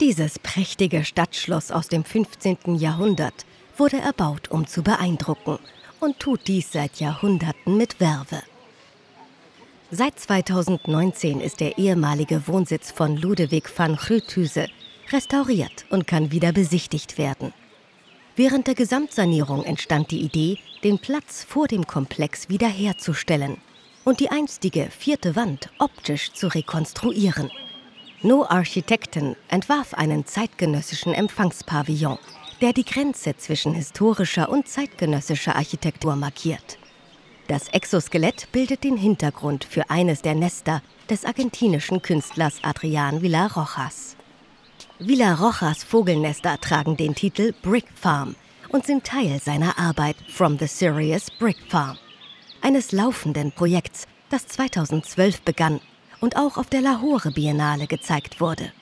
Dieses prächtige Stadtschloss aus dem 15. Jahrhundert wurde erbaut, um zu beeindrucken und tut dies seit Jahrhunderten mit Werbe. Seit 2019 ist der ehemalige Wohnsitz von Ludewig van Grüthüse restauriert und kann wieder besichtigt werden. Während der Gesamtsanierung entstand die Idee, den Platz vor dem Komplex wiederherzustellen und die einstige vierte Wand optisch zu rekonstruieren. No Architekten entwarf einen zeitgenössischen Empfangspavillon, der die Grenze zwischen historischer und zeitgenössischer Architektur markiert. Das Exoskelett bildet den Hintergrund für eines der Nester des argentinischen Künstlers Adrian Villarrojas. Villarrojas Vogelnester tragen den Titel Brick Farm und sind Teil seiner Arbeit From the Serious Brick Farm, eines laufenden Projekts, das 2012 begann und auch auf der Lahore Biennale gezeigt wurde.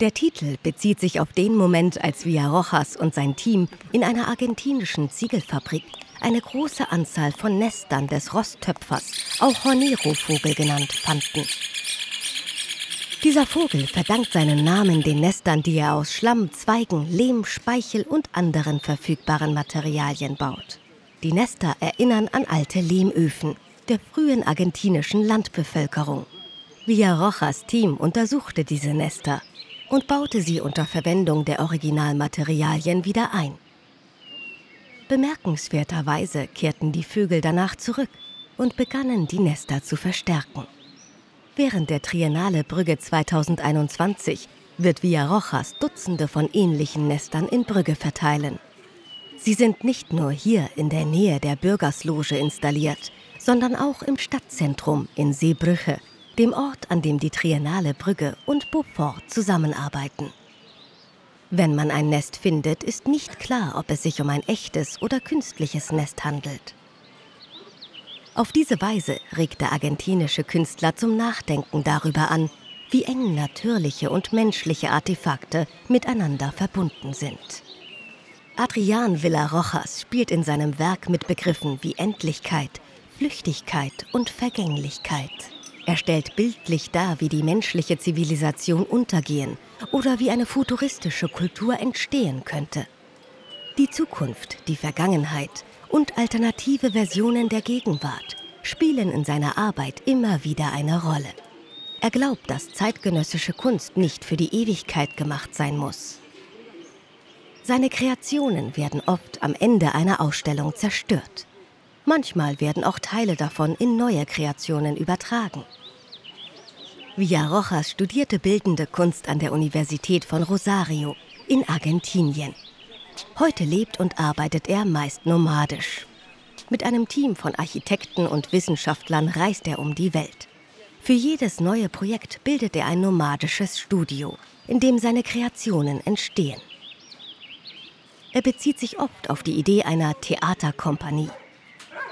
Der Titel bezieht sich auf den Moment, als Villarrojas und sein Team in einer argentinischen Ziegelfabrik eine große Anzahl von Nestern des Rosttöpfers, auch Hornero-Vogel genannt, fanden. Dieser Vogel verdankt seinen Namen den Nestern, die er aus Schlamm, Zweigen, Lehm, Speichel und anderen verfügbaren Materialien baut. Die Nester erinnern an alte Lehmöfen der frühen argentinischen Landbevölkerung. Villarrojas Team untersuchte diese Nester und baute sie unter Verwendung der Originalmaterialien wieder ein. Bemerkenswerterweise kehrten die Vögel danach zurück und begannen die Nester zu verstärken. Während der Triennale Brügge 2021 wird Villarrojas Dutzende von ähnlichen Nestern in Brügge verteilen. Sie sind nicht nur hier in der Nähe der Bürgersloge installiert, sondern auch im Stadtzentrum in Seebrüche, dem Ort, an dem die Triennale Brügge und Beaufort zusammenarbeiten. Wenn man ein Nest findet, ist nicht klar, ob es sich um ein echtes oder künstliches Nest handelt. Auf diese Weise regt der argentinische Künstler zum Nachdenken darüber an, wie eng natürliche und menschliche Artefakte miteinander verbunden sind. Adrian Villarrojas spielt in seinem Werk mit Begriffen wie Endlichkeit, Flüchtigkeit und Vergänglichkeit. Er stellt bildlich dar, wie die menschliche Zivilisation untergehen oder wie eine futuristische Kultur entstehen könnte. Die Zukunft, die Vergangenheit und alternative Versionen der Gegenwart spielen in seiner Arbeit immer wieder eine Rolle. Er glaubt, dass zeitgenössische Kunst nicht für die Ewigkeit gemacht sein muss. Seine Kreationen werden oft am Ende einer Ausstellung zerstört. Manchmal werden auch Teile davon in neue Kreationen übertragen. Villarrojas studierte bildende Kunst an der Universität von Rosario in Argentinien. Heute lebt und arbeitet er meist nomadisch. Mit einem Team von Architekten und Wissenschaftlern reist er um die Welt. Für jedes neue Projekt bildet er ein nomadisches Studio, in dem seine Kreationen entstehen. Er bezieht sich oft auf die Idee einer Theaterkompanie.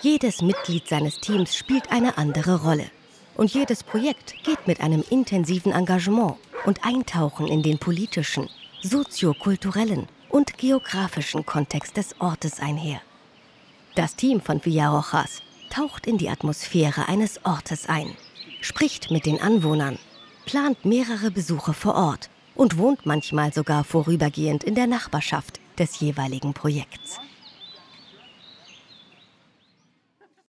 Jedes Mitglied seines Teams spielt eine andere Rolle. Und jedes Projekt geht mit einem intensiven Engagement und Eintauchen in den politischen, soziokulturellen und geografischen Kontext des Ortes einher. Das Team von Villarrojas taucht in die Atmosphäre eines Ortes ein, spricht mit den Anwohnern, plant mehrere Besuche vor Ort und wohnt manchmal sogar vorübergehend in der Nachbarschaft des jeweiligen Projekts.